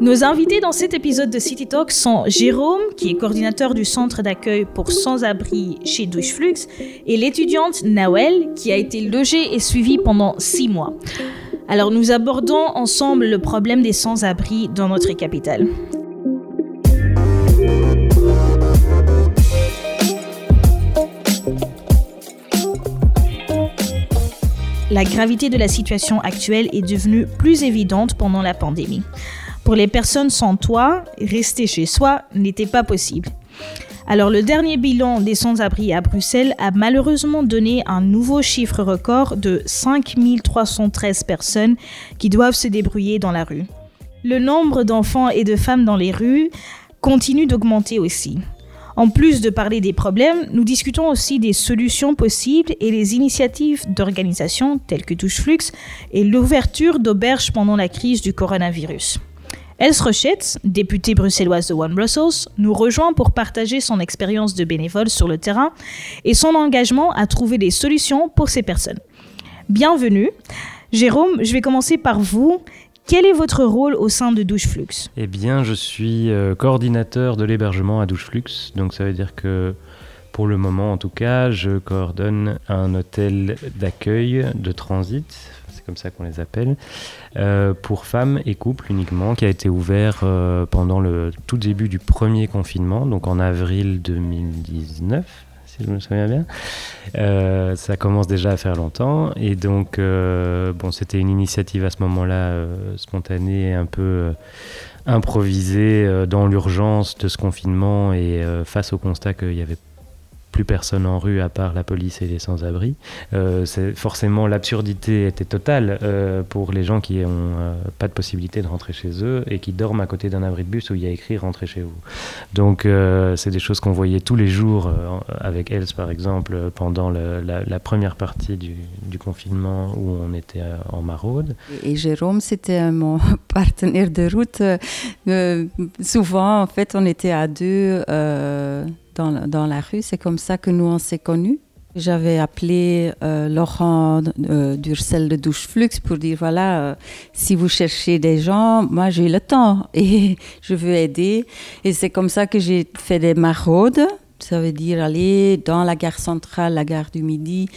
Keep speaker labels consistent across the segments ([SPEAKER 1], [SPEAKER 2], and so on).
[SPEAKER 1] Nos invités dans cet épisode de City Talk sont Jérôme, qui est coordinateur du centre d'accueil pour sans-abri chez Doucheflux, et l'étudiante Nawel, qui a été logée et suivie pendant six mois. Alors nous abordons ensemble le problème des sans-abri dans notre capitale. La gravité de la situation actuelle est devenue plus évidente pendant la pandémie. Pour les personnes sans toit, rester chez soi n'était pas possible. Alors le dernier bilan des sans-abri à Bruxelles a malheureusement donné un nouveau chiffre record de 5313 personnes qui doivent se débrouiller dans la rue. Le nombre d'enfants et de femmes dans les rues continue d'augmenter aussi. En plus de parler des problèmes, nous discutons aussi des solutions possibles et les initiatives d'organisations telles que Toucheflux et l'ouverture d'auberges pendant la crise du coronavirus. Els Rochette, députée bruxelloise de One Brussels, nous rejoint pour partager son expérience de bénévole sur le terrain et son engagement à trouver des solutions pour ces personnes. Bienvenue. Jérôme, je vais commencer par vous. Quel est votre rôle au sein de Doucheflux?
[SPEAKER 2] Eh bien, je suis euh, coordinateur de l'hébergement à Doucheflux. Donc, ça veut dire que pour le moment, en tout cas, je coordonne un hôtel d'accueil de transit comme ça qu'on les appelle, euh, pour femmes et couples uniquement, qui a été ouvert euh, pendant le tout début du premier confinement, donc en avril 2019, si je me souviens bien. Euh, ça commence déjà à faire longtemps, et donc bon, c'était une initiative à ce moment-là spontanée, un peu improvisée dans l'urgence de ce confinement et face au constat qu'il y avait plus personne en rue à part la police et les sans-abri. Euh, forcément, l'absurdité était totale euh, pour les gens qui n'ont euh, pas de possibilité de rentrer chez eux et qui dorment à côté d'un abri de bus où il y a écrit rentrer chez vous. Donc, c'est des choses qu'on voyait tous les jours avec Els, par exemple, pendant la, première partie du, confinement où on était en maraude.
[SPEAKER 3] Et Jérôme, c'était mon partenaire de route. souvent, en fait, on était à deux dans, la rue. C'est comme ça que nous, on s'est connus. J'avais appelé euh, Laurent euh, d'Ursel de Doucheflux pour dire voilà, euh, si vous cherchez des gens, moi j'ai le temps et je veux aider. Et c'est comme ça que j'ai fait des maraudes. Ça veut dire aller dans la gare centrale, la gare du Midi,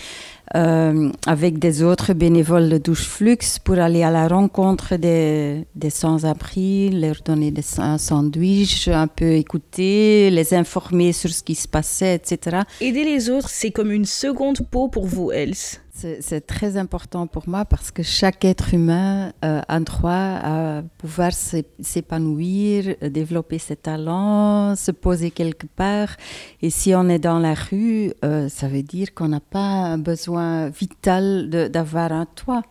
[SPEAKER 3] euh, avec des autres bénévoles de Douche Flux pour aller à la rencontre des, des sans-abri, leur donner des sandwichs, un peu écouter, les informer sur ce qui se passait, etc.
[SPEAKER 1] Aider les autres, c'est comme une seconde peau pour vous, Else.
[SPEAKER 3] C'est très important pour moi parce que chaque être humain euh, a droit à pouvoir s'épanouir, développer ses talents, se poser quelque part. Et si on est dans la rue, euh, ça veut dire qu'on n'a pas un besoin vital d'avoir un toit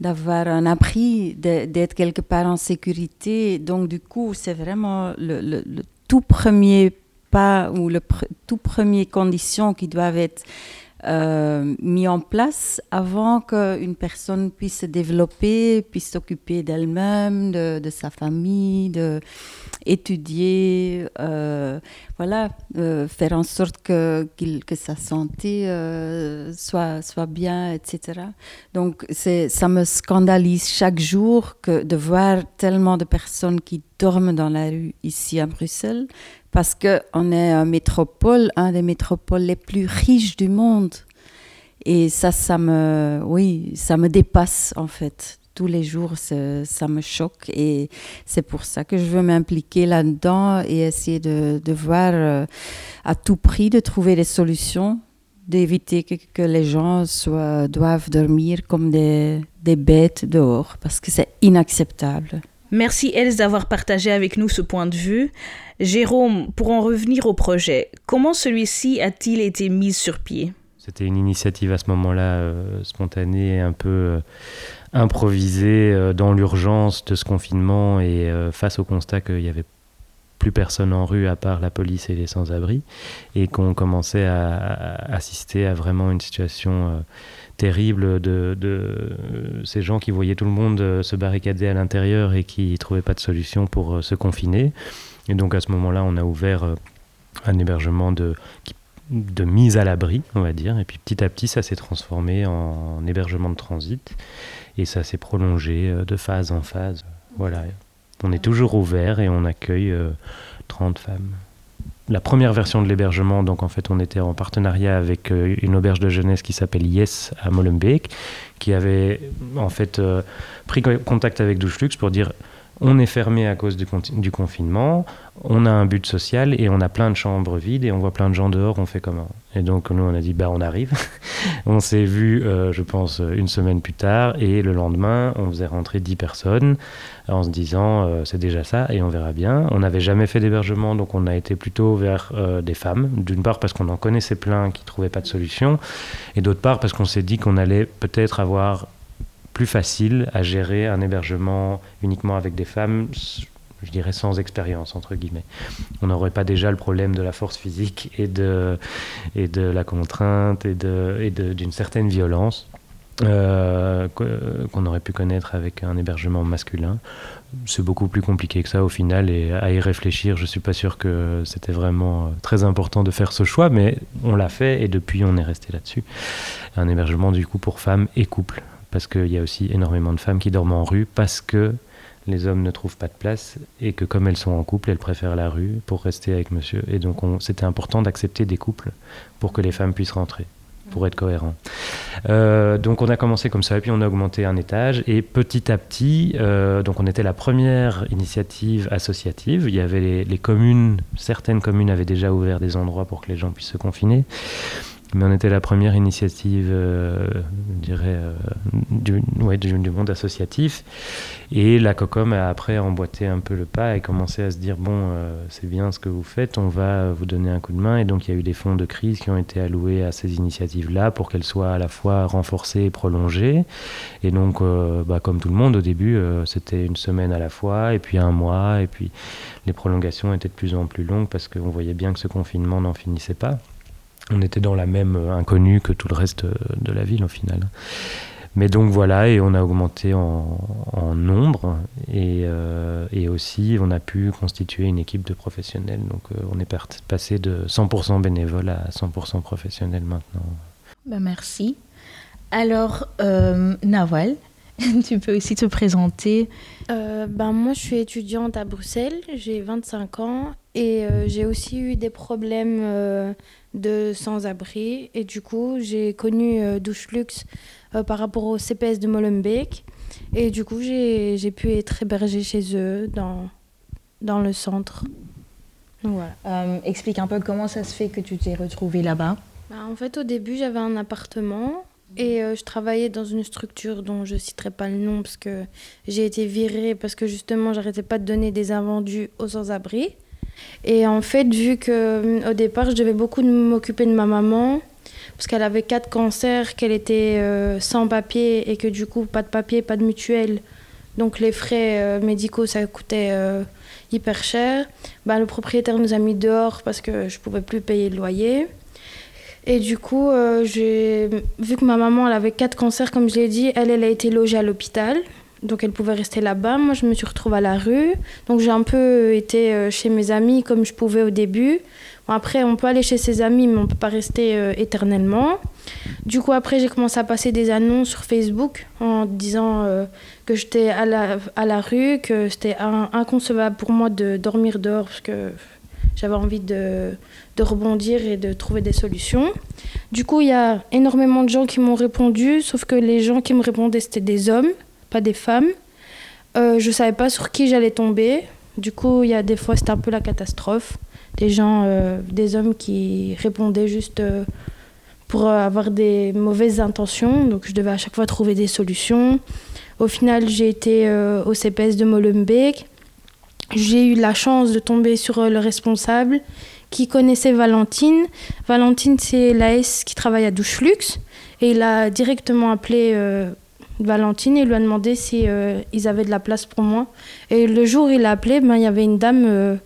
[SPEAKER 3] d'avoir un abri, d'être quelque part en sécurité. Donc du coup, c'est vraiment le, tout premier pas ou le tout premier condition qui doivent être euh, mis en place avant qu'une personne puisse se développer, puisse s'occuper d'elle-même, de, sa famille, de étudier, euh, voilà, euh, faire en sorte que, que sa santé soit, soit bien, etc. Donc ça me scandalise chaque jour de voir tellement de personnes qui dorment dans la rue ici à Bruxelles parce qu'on est une métropole, un des métropoles les plus riches du monde. Et ça, ça me, oui, ça me dépasse en fait. Tous les jours, ça me choque et c'est pour ça que je veux m'impliquer là-dedans et essayer de, voir euh, à tout prix de trouver des solutions, d'éviter que, les gens soient, doivent dormir comme des bêtes dehors parce que c'est inacceptable.
[SPEAKER 1] Merci Els d'avoir partagé avec nous ce point de vue. Jérôme, pour en revenir au projet, comment celui-ci a-t-il été mis sur pied?
[SPEAKER 2] C'était une initiative à ce moment-là euh, spontanée, un peu euh, improvisée euh, dans l'urgence de ce confinement et face au constat qu'il n'y avait plus personne en rue à part la police et les sans-abri et qu'on commençait à, assister à vraiment une situation terrible de, ces gens qui voyaient tout le monde euh, se barricader à l'intérieur et qui ne trouvaient pas de solution pour euh, se confiner. Et donc à ce moment-là, on a ouvert euh, un hébergement de, de mise à l'abri, on va dire. Et puis petit à petit, ça s'est transformé en hébergement de transit. Et ça s'est prolongé de phase en phase. Voilà. On est toujours ouvert et on accueille 30 femmes. La première version de l'hébergement, donc en fait on était en partenariat avec euh, une auberge de jeunesse qui s'appelle Yes à Molenbeek, qui avait en fait euh, pris contact avec Douchelux pour dire on est fermé à cause du, confinement, on a un but social et on a plein de chambres vides et on voit plein de gens dehors, on fait comment Et donc nous on a dit bah on arrive. on s'est vu euh, je pense une semaine plus tard et le lendemain on faisait rentrer 10 personnes en se disant euh, c'est déjà ça et on verra bien. On n'avait jamais fait d'hébergement donc on a été plutôt vers euh, des femmes, d'une part parce qu'on en connaissait plein qui trouvaient pas de solution et d'autre part parce qu'on s'est dit qu'on allait peut-être avoir plus facile à gérer un hébergement uniquement avec des femmes, je dirais sans expérience, entre guillemets. On n'aurait pas déjà le problème de la force physique et de, et de la contrainte et d'une et de, certaine violence. Euh, qu'on aurait pu connaître avec un hébergement masculin. C'est beaucoup plus compliqué que ça au final et à y réfléchir, je suis pas sûr que c'était vraiment très important de faire ce choix, mais on l'a fait et depuis on est resté là-dessus. Un hébergement du coup pour femmes et couples parce qu'il y a aussi énormément de femmes qui dorment en rue parce que les hommes ne trouvent pas de place et que comme elles sont en couple, elles préfèrent la rue pour rester avec monsieur. Et donc c'était important d'accepter des couples pour que les femmes puissent rentrer pour être cohérent. Euh, donc on a commencé comme ça et puis on a augmenté un étage et petit à petit, euh, donc on était la première initiative associative. Il y avait les, les, communes, certaines communes avaient déjà ouvert des endroits pour que les gens puissent se confiner. Mais on était la première initiative, euh, je euh, du, monde associatif. Et la COCOM a après emboîté un peu le pas et commencé à se dire bon, euh, c'est bien ce que vous faites, on va vous donner un coup de main. Et donc il y a eu des fonds de crise qui ont été alloués à ces initiatives-là pour qu'elles soient à la fois renforcées et prolongées. Et donc, bah, comme tout le monde, au début, c'était une semaine à la fois, et puis un mois, et puis les prolongations étaient de plus en plus longues parce qu'on voyait bien que ce confinement n'en finissait pas on était dans la même euh, inconnue que tout le reste euh, de la ville au final. Mais donc voilà, et on a augmenté en, nombre euh, et, aussi on a pu constituer une équipe de professionnels. Donc on est passé de 100% bénévoles à 100% professionnels maintenant.
[SPEAKER 1] Ben merci. Alors, euh, Nawal, tu peux aussi te présenter
[SPEAKER 4] ben Moi, je suis étudiante à Bruxelles, j'ai 25 ans et j'ai aussi eu des problèmes de sans-abri. Et du coup, j'ai connu euh, Douche Luxe euh, par rapport au CPS de Molenbeek. Et du coup, j'ai pu être hébergée chez eux dans, dans le centre.
[SPEAKER 1] voilà. Euh, explique un peu comment ça se fait que tu t'es retrouvée là-bas.
[SPEAKER 4] Bah, en fait, au début, j'avais un appartement et je travaillais dans une structure dont je ne citerai pas le nom parce que j'ai été virée parce que justement, j'arrêtais pas de donner des invendus aux sans-abri. Et en fait, vu qu'au euh, départ, je devais beaucoup m'occuper de ma maman, parce qu'elle avait quatre cancers, qu'elle était euh, sans papier et que du coup, pas de papier, pas de mutuelle. Donc les frais euh, médicaux, ça coûtait hyper cher. Bah, le propriétaire nous a mis dehors parce que je pouvais plus payer le loyer. Et du coup, j'ai vu que ma maman elle avait quatre cancers, comme je l'ai dit, elle, elle a été logée à l'hôpital donc elle pouvait rester là-bas. Moi, je me suis retrouvée à la rue. Donc j'ai un peu été euh, chez mes amis comme je pouvais au début. après, on peut aller chez ses amis, mais on ne peut pas rester euh, éternellement. Du coup, après, j'ai commencé à passer des annonces sur Facebook en disant euh, que j'étais à la, à la rue, que c'était inconcevable pour moi de dormir dehors parce que j'avais envie de, de, rebondir et de trouver des solutions. Du coup, il y a énormément de gens qui m'ont répondu, sauf que les gens qui me répondaient, c'était des hommes des femmes. Euh, je savais pas sur qui j'allais tomber. Du coup, il y a des fois, c'était un peu la catastrophe. Des gens, euh, des hommes qui répondaient juste euh, pour avoir des mauvaises intentions. Donc, je devais à chaque fois trouver des solutions. Au final, j'ai été au CPS de Molenbeek. J'ai eu la chance de tomber sur le responsable qui connaissait Valentine. Valentine, c'est l'AS qui travaille à Douche Luxe. Et il a directement appelé Valentine et lui a demandé si euh, ils avaient de la place pour moi. Et le jour où il a appelé, ben, il y avait une dame euh,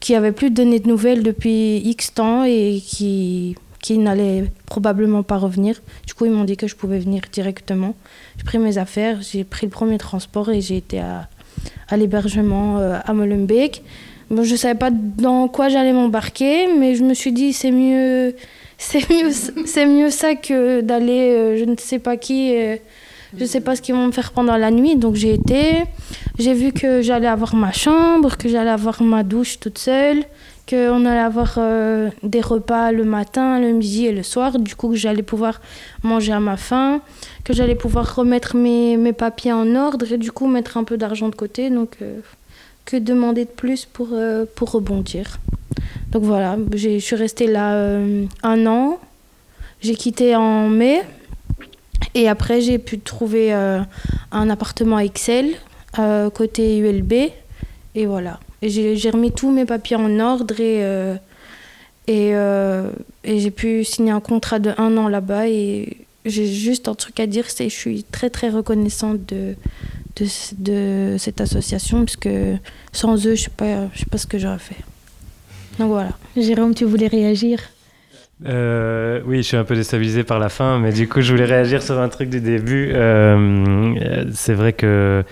[SPEAKER 4] qui avait plus donné de nouvelles depuis X temps et qui, qui n'allait probablement pas revenir. Du coup, ils m'ont dit que je pouvais venir directement. J'ai pris mes affaires, j'ai pris le premier transport et j'ai été à, à l'hébergement euh, à Molenbeek. Bon, je ne savais pas dans quoi j'allais m'embarquer, mais je me suis dit c'est mieux, c'est mieux, c'est mieux ça que d'aller, je ne sais pas qui Je sais pas ce qu'ils vont me faire pendant la nuit, donc j'ai été. J'ai vu que j'allais avoir ma chambre, que j'allais avoir ma douche toute seule, qu'on allait avoir euh, des repas le matin, le midi et le soir. Du coup, que j'allais pouvoir manger à ma faim, que j'allais pouvoir remettre mes, mes, papiers en ordre et du coup mettre un peu d'argent de côté. Donc, euh, que demander de plus pour, euh, pour rebondir Donc voilà, je suis restée là un an. J'ai quitté en mai. Et après, j'ai pu trouver un appartement Excel côté ULB. Et voilà. J'ai remis tous mes papiers en ordre et, euh, et, euh, j'ai pu signer un contrat de un an là-bas. Et j'ai juste un truc à dire, c'est je suis très très reconnaissante de, de, cette association parce que sans eux, je ne sais, sais pas ce que j'aurais fait. Donc voilà.
[SPEAKER 1] Jérôme, tu voulais réagir?
[SPEAKER 2] Euh, oui, je suis un peu déstabilisé par la fin, mais du coup, je voulais réagir sur un truc du début. Euh, c'est vrai que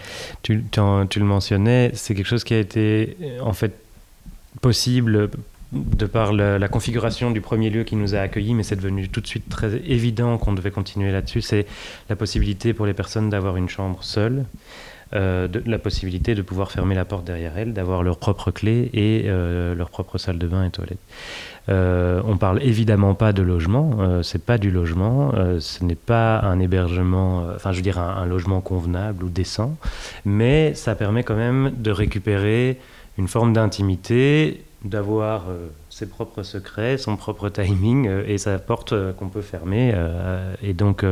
[SPEAKER 2] tu, le mentionnais, c'est quelque chose qui a été en fait possible de par la, configuration du premier lieu qui nous a accueillis, mais c'est devenu tout de suite très évident qu'on devait continuer là-dessus. C'est la possibilité pour les personnes d'avoir une chambre seule. Euh, de, la possibilité de pouvoir fermer la porte derrière elles, d'avoir leur propre clé et leur propre salle de bain et toilette. Euh, on parle évidemment pas de logement, euh, c'est pas du logement, euh, ce n'est pas un hébergement, enfin je veux dire un, logement convenable ou décent, mais ça permet quand même de récupérer une forme d'intimité, d'avoir ses propres secrets, son propre timing et sa porte qu'on peut fermer. et donc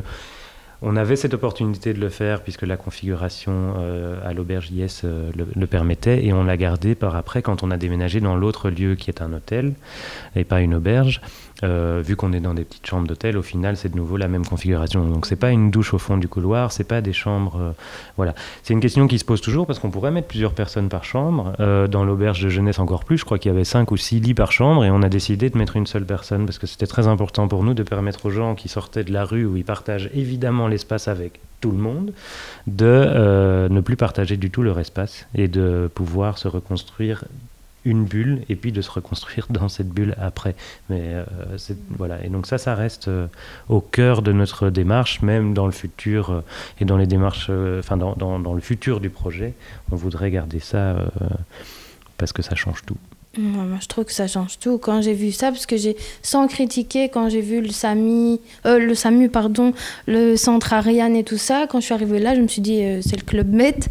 [SPEAKER 2] on avait cette opportunité de le faire puisque la configuration euh, à l'auberge IS euh, le, permettait et on l'a gardé par après quand on a déménagé dans l'autre lieu qui est un hôtel et pas une auberge. Euh, vu qu'on est dans des petites chambres d'hôtel, au final, c'est de nouveau la même configuration. Donc, c'est pas une douche au fond du couloir, c'est pas des chambres. Euh, voilà. C'est une question qui se pose toujours parce qu'on pourrait mettre plusieurs personnes par chambre. Euh, dans l'auberge de jeunesse, encore plus. Je crois qu'il y avait cinq ou six lits par chambre et on a décidé de mettre une seule personne parce que c'était très important pour nous de permettre aux gens qui sortaient de la rue où ils partagent évidemment l'espace avec tout le monde, de ne plus partager du tout leur espace et de pouvoir se reconstruire une bulle et puis de se reconstruire dans cette bulle après. Mais euh, voilà. Et donc ça, ça reste euh, au cœur de notre démarche, même dans le futur euh, et dans les démarches, enfin dans, dans, dans, le futur du projet, on voudrait garder ça parce que ça change tout.
[SPEAKER 4] Moi, je trouve que ça change tout. Quand j'ai vu ça, parce que j'ai, sans critiquer, quand j'ai vu le SAMI, euh, le SAMU, pardon, le centre Ariane et tout ça, quand je suis arrivée là, je me suis dit, euh, c'est le Club Med.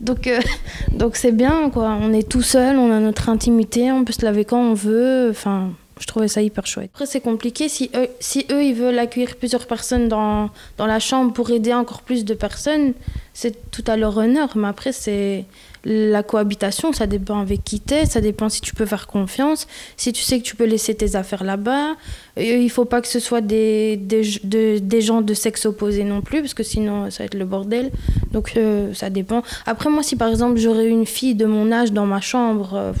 [SPEAKER 4] Donc, euh, donc c'est bien, quoi. On est tout seul, on a notre intimité, on peut se laver quand on veut. Enfin, je trouvais ça hyper chouette. Après, c'est compliqué. Si eux, si eux, ils veulent accueillir plusieurs personnes dans, dans la chambre pour aider encore plus de personnes, c'est tout à leur honneur. Mais après, c'est la cohabitation, ça dépend avec qui t'es, ça dépend si tu peux faire confiance, si tu sais que tu peux laisser tes affaires là-bas. Il faut pas que ce soit des, des, des, gens de sexe opposé non plus, parce que sinon ça va être le bordel. Donc euh, ça dépend. Après, moi, si par exemple j'aurais une fille de mon âge dans ma chambre, euh,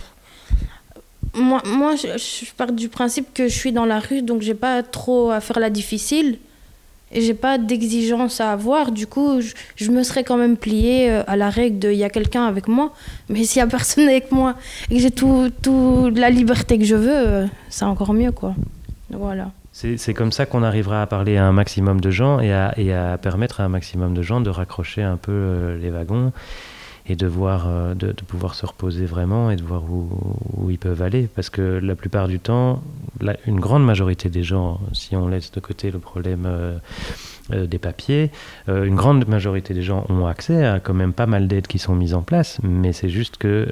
[SPEAKER 4] moi, moi je, je, pars du principe que je suis dans la rue, donc j'ai pas trop à faire la difficile j'ai pas d'exigence à avoir. Du coup, je, me serais quand même pliée euh, à la règle de il y a quelqu'un avec moi. Mais s'il y a personne avec moi et que j'ai toute tout la liberté que je veux, euh, c'est encore mieux, quoi. Voilà.
[SPEAKER 2] C'est comme ça qu'on arrivera à parler à un maximum de gens et à, et à, permettre à un maximum de gens de raccrocher un peu euh, les wagons et de, voir, de, de, pouvoir se reposer vraiment et de voir où, ils peuvent aller. Parce que la plupart du temps, une grande majorité des gens, si on laisse de côté le problème euh, euh, des papiers, euh, une grande majorité des gens ont accès à quand même pas mal d'aides qui sont mises en place, mais c'est juste qu'il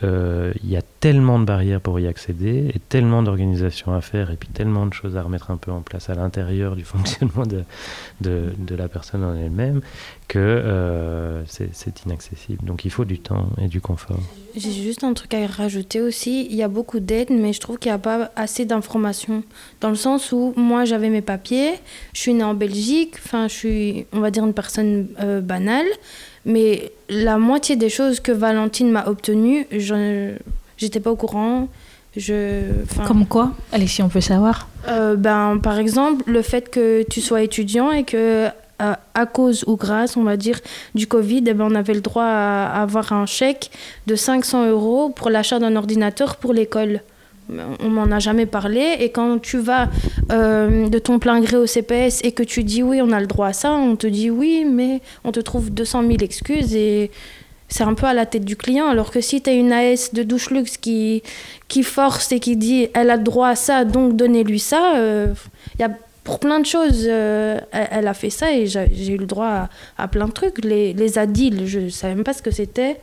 [SPEAKER 2] il y a tellement de barrières pour y accéder et tellement d'organisations à faire et puis tellement de choses à remettre un peu en place à l'intérieur du fonctionnement de, de, la personne en elle-même que c'est inaccessible. Donc il faut du temps et du confort.
[SPEAKER 4] J'ai juste un truc à rajouter aussi. Il y a beaucoup d'aides, mais je trouve qu'il n'y a pas assez d'informations. Dans le sens où moi, j'avais mes papiers, je suis née en Belgique, enfin, je suis, on va dire, une personne euh, banale, mais la moitié des choses que Valentine m'a obtenues, je n'étais pas au courant. Je,
[SPEAKER 1] Comme quoi Allez, si on peut savoir?
[SPEAKER 4] Euh, ben, par exemple, le fait que tu sois étudiant et que à, cause ou grâce, on va dire, du Covid, eh ben, on avait le droit à, avoir un chèque de 500 euros pour l'achat d'un ordinateur pour l'école. on m'en a jamais parlé. Et quand tu vas euh, de ton plein gré au CPS et que tu dis oui, on a le droit à ça, on te dit oui, mais on te trouve 200 000 excuses et c'est un peu à la tête du client. Alors que si tu as une AS de douche luxe qui, qui force et qui dit elle a le droit à ça, donc donnez-lui ça, il euh, pour plein de choses, euh, elle, a fait ça et j'ai eu le droit à, plein de trucs. Les, les ADIL, je ne savais même pas ce que c'était.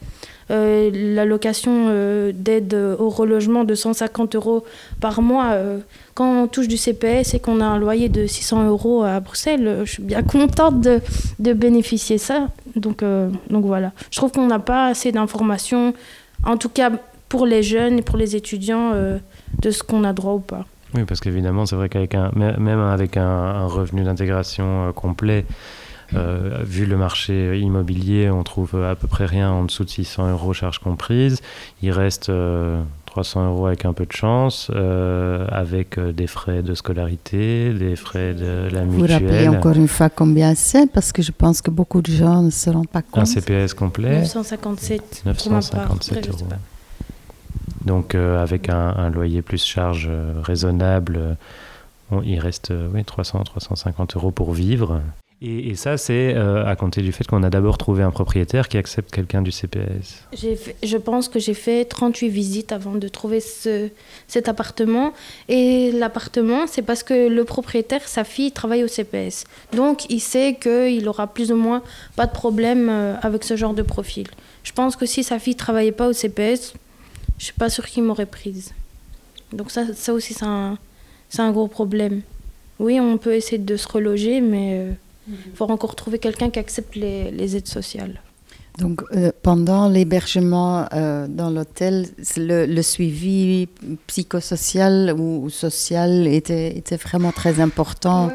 [SPEAKER 4] Euh, l'allocation euh, d'aide au relogement de 150 euros par mois. Euh, quand on touche du CPS et qu'on a un loyer de 600 euros à Bruxelles, je suis bien contente de, de bénéficier ça. Donc, donc voilà. Je trouve qu'on n'a pas assez d'informations, en tout cas pour les jeunes et pour les étudiants, de ce qu'on a droit ou pas.
[SPEAKER 2] Oui, parce qu'évidemment, c'est vrai qu'avec un, même avec un, un revenu d'intégration complet, euh, vu le marché immobilier, on trouve à peu près rien en dessous de 600 euros charges comprises. Il reste 300 euh, euros avec un peu de chance, euh, avec des frais de scolarité, des frais de la mutuelle.
[SPEAKER 3] Vous rappelez encore une fois combien c'est? Parce que je pense que beaucoup de gens ne se rendent pas compte.
[SPEAKER 2] Un CPS complet
[SPEAKER 4] 957,
[SPEAKER 2] 957 euros. Donc avec un, loyer plus charge raisonnable, il reste oui, 300-350 euros pour vivre. Et, ça, c'est euh, à compter du fait qu'on a d'abord trouvé un propriétaire qui accepte quelqu'un du CPS.
[SPEAKER 4] je pense que j'ai fait 38 visites avant de trouver ce, cet appartement. Et l'appartement, c'est parce que le propriétaire, sa fille, travaille au CPS. Donc, il sait qu'il aura plus ou moins pas de problème euh, avec ce genre de profil. Je pense que si sa fille travaillait pas au CPS, je suis pas sûre qu'il m'aurait prise. Donc ça, ça aussi, c'est un, un gros problème. Oui, on peut essayer de se reloger, mais... Euh, il faut encore trouver quelqu'un qui accepte les, aides sociales.
[SPEAKER 3] Donc, euh, pendant l'hébergement euh, dans l'hôtel, le, suivi psychosocial ou, social était, était, vraiment très important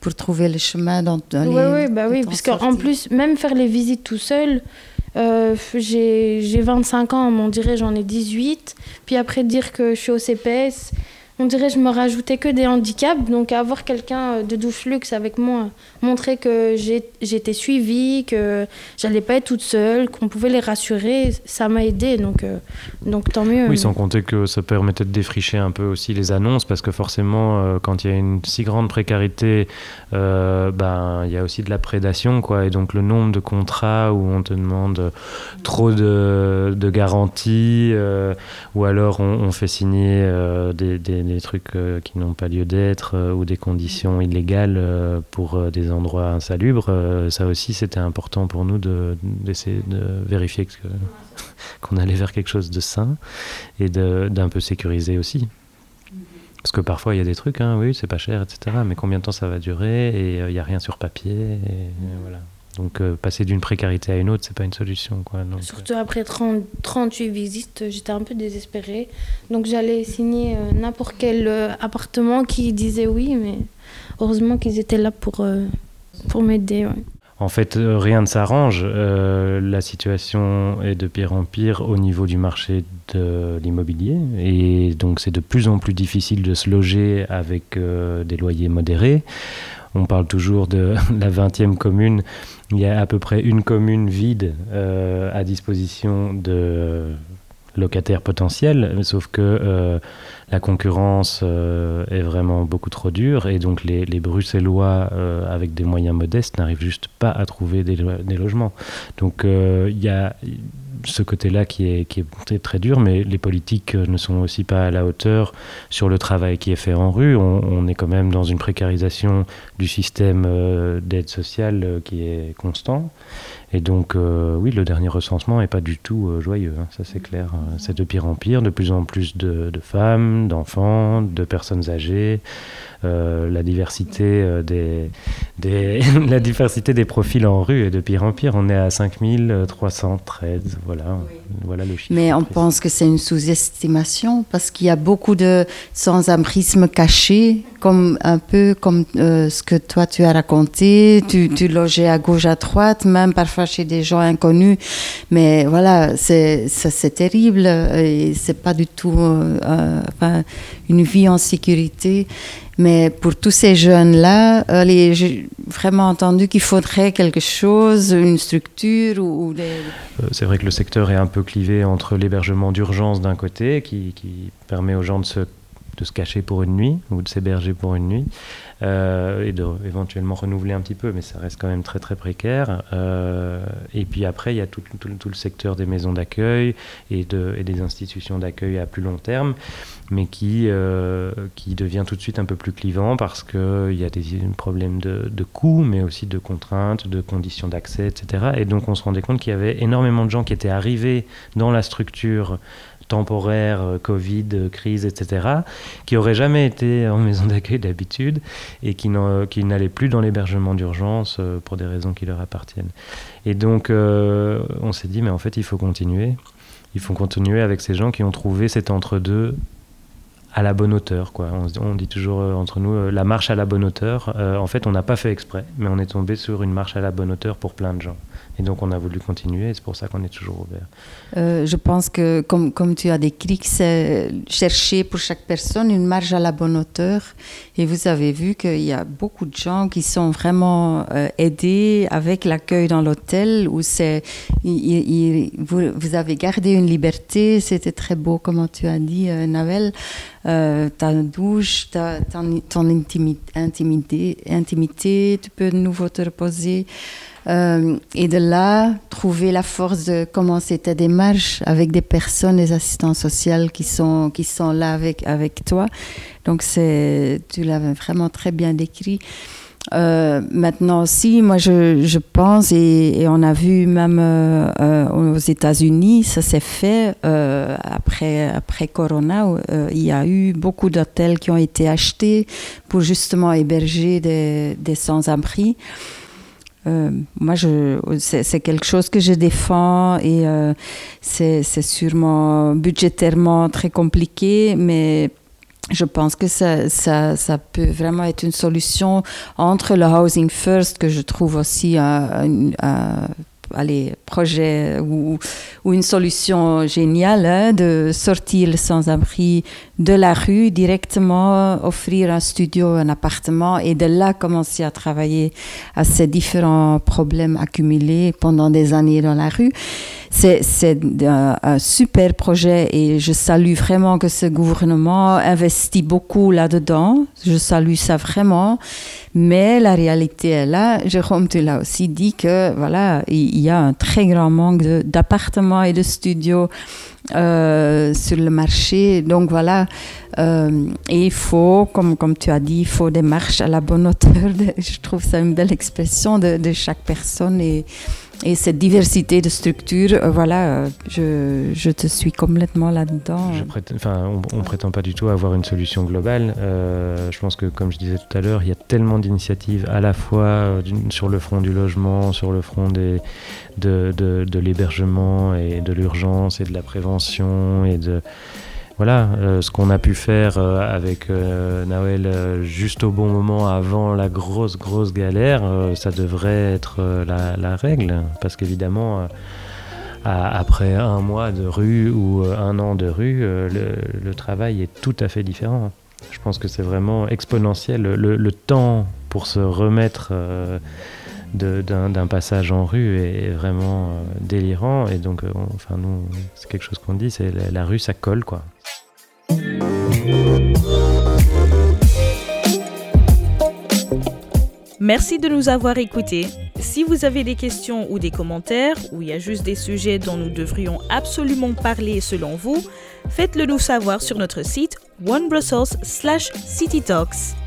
[SPEAKER 3] pour trouver le chemin dans, dans
[SPEAKER 4] Oui, oui, bah oui, parce qu'en plus, même faire les visites tout seul, euh, j'ai 25 ans, on dirait j'en ai 18. Puis après dire que je suis au CPS, on dirait je me rajoutais que des handicaps. Donc avoir quelqu'un euh, de douche luxe avec moi, montrer que j'étais suivie, que j'allais pas être toute seule, qu'on pouvait les rassurer, ça m'a aidé. Donc, euh, donc tant mieux.
[SPEAKER 2] Oui, sans compter que ça permettait de défricher un peu aussi les annonces, parce que forcément, euh, quand il y a une si grande précarité, ben il y a aussi de la prédation, quoi. Et donc le nombre de contrats où on te demande trop de, garanties, ou alors on, fait signer des des, trucs euh, qui n'ont pas lieu d'être euh, ou des conditions illégales euh, pour des endroits insalubres, ça aussi c'était important pour nous d'essayer de, vérifier qu'on allait vers quelque chose de sain et d'un peu sécurisé aussi. Parce que parfois il y a des trucs, hein, oui, c'est pas cher, etc. Mais combien de temps ça va durer Et il n'y a rien sur papier. Voilà. Donc euh, passer d'une précarité à une autre, c'est pas une solution. Quoi.
[SPEAKER 4] Surtout après 30, 38 visites, j'étais un peu désespérée. Donc j'allais signer euh, n'importe quel euh, appartement qui disait oui, mais heureusement qu'ils étaient là pour, pour m'aider.
[SPEAKER 2] En fait, rien ne s'arrange. la situation est de pire en pire au niveau du marché de l'immobilier. Et donc c'est de plus en plus difficile de se loger avec des loyers modérés. On parle toujours de la 20e commune il y a à peu près une commune vide euh, à disposition de locataires potentiels, sauf que euh, la concurrence euh, est vraiment beaucoup trop dure et donc les, Bruxellois avec des moyens modestes n'arrivent juste pas à trouver des, des logements. Donc il y a ce côté-là qui est, qui est très, dur, mais les politiques ne sont aussi pas à la hauteur sur le travail qui est fait en rue. On, est quand même dans une précarisation du système euh, d'aide sociale euh, qui est constant. Et donc, euh, oui, le dernier recensement n'est pas du tout joyeux, hein, ça c'est clair. C'est de pire en pire, de plus en plus de, de femmes, d'enfants, de personnes âgées. Euh, la diversité euh, des, des la diversité des profils en rue est de pire en pire. On est à 5313, voilà, voilà le chiffre.
[SPEAKER 3] Mais on pense que c'est une sous-estimation parce qu'il y a beaucoup de sans-abrisme cachés, comme un peu comme euh, ce que toi tu as raconté. Tu, tu logeais à gauche, à droite, même parfois chez des gens inconnus. Mais voilà, c'est terrible et c'est pas du tout une vie en sécurité. Mais pour tous ces jeunes-là, euh, j'ai vraiment entendu qu'il faudrait quelque chose, une structure ou.
[SPEAKER 2] Euh, c'est vrai que le secteur est un peu clivé entre l'hébergement d'urgence d'un côté, qui, permet aux gens de se de se cacher pour une nuit ou de s'héberger pour une nuit euh, et de éventuellement renouveler un petit peu, mais ça reste quand même très très précaire. Euh, et puis après, il y a tout, le secteur des maisons d'accueil et, de, et des institutions d'accueil à plus long terme, mais qui, euh, qui devient tout de suite un peu plus clivant parce qu'il y a des problèmes de, de coûts, mais aussi de contraintes, de conditions d'accès, etc. Et donc on se rendait compte qu'il y avait énormément de gens qui étaient arrivés dans la structure temporaire, Covid, crise, etc., qui n'auraient jamais été en maison d'accueil d'habitude et qui n'allaient plus dans l'hébergement d'urgence euh, pour des raisons qui leur appartiennent. Et donc, on s'est dit, mais en fait, il faut continuer. Il faut continuer avec ces gens qui ont trouvé cet entre-deux à la bonne hauteur. Quoi. On, dit toujours entre nous la marche à la bonne hauteur. en fait, on n'a pas fait exprès, mais on est tombé sur une marche à la bonne hauteur pour plein de gens. Et donc on a voulu continuer et c'est pour ça qu'on est toujours ouvert.
[SPEAKER 3] Euh, je pense que comme, tu as décrit, c'est chercher pour chaque personne une marge à la bonne hauteur. Et vous avez vu qu'il y a beaucoup de gens qui sont vraiment euh, aidés avec l'accueil dans l'hôtel où c'est, vous, avez gardé une liberté. C'était très beau, comme tu as dit, euh, Navel. Euh, ta douche, ta, ton intimité, intimité, tu peux de nouveau te reposer. Euh, et de là, trouver la force de commencer ta démarche avec des personnes, des assistants sociaux qui sont, qui sont là avec, avec toi. Donc, tu l'avais vraiment très bien décrit. Euh, maintenant aussi, moi je, je pense, et, on a vu même euh, aux États-Unis, ça s'est fait après, après Corona, il y a eu beaucoup d'hôtels qui ont été achetés pour justement héberger des, des sans-abri. Euh, moi, c'est quelque chose que je défends et euh, c'est sûrement budgétairement très compliqué, mais je pense que ça, peut vraiment être une solution entre le housing first, que je trouve aussi un, un, allez, projet ou, ou, une solution géniale hein, de sortir le sans-abri de la rue directement, offrir un studio, un appartement et de là commencer à travailler à ces différents problèmes accumulés pendant des années dans la rue. C'est un, un, super projet et je salue vraiment que ce gouvernement investit beaucoup là-dedans. Je salue ça vraiment. Mais la réalité est là. Jérôme, tu l'as aussi dit que voilà, il y a un très grand manque d'appartements et de studios euh, sur le marché. Donc voilà, euh, et il faut, comme, comme tu as dit, il faut des marches à la bonne hauteur. je trouve ça une belle expression de, de chaque personne et et cette diversité de structures, euh, voilà, je, je, te suis complètement là-dedans.
[SPEAKER 2] On ne prétend pas du tout avoir une solution globale. Euh, je pense que, comme je disais tout à l'heure, il y a tellement d'initiatives à la fois euh, sur le front du logement, sur le front de, de, de l'hébergement et de l'urgence et de la prévention et de voilà, euh, ce qu'on a pu faire euh, avec euh, Nawel juste au bon moment avant la grosse, grosse galère, ça devrait être la, règle. Parce qu'évidemment, après un mois de rue ou un an de rue, le, travail est tout à fait différent. Je pense que c'est vraiment exponentiel. Le, temps pour se remettre d'un passage en rue est vraiment délirant. Et donc, enfin, nous, c'est quelque chose qu'on dit, c'est la, la, rue, ça colle, quoi.
[SPEAKER 1] Merci de nous avoir écoutés. Si vous avez des questions ou des commentaires, ou il y a juste des sujets dont nous devrions absolument parler selon vous, faites-le nous savoir sur notre site onebrussels/citytalks.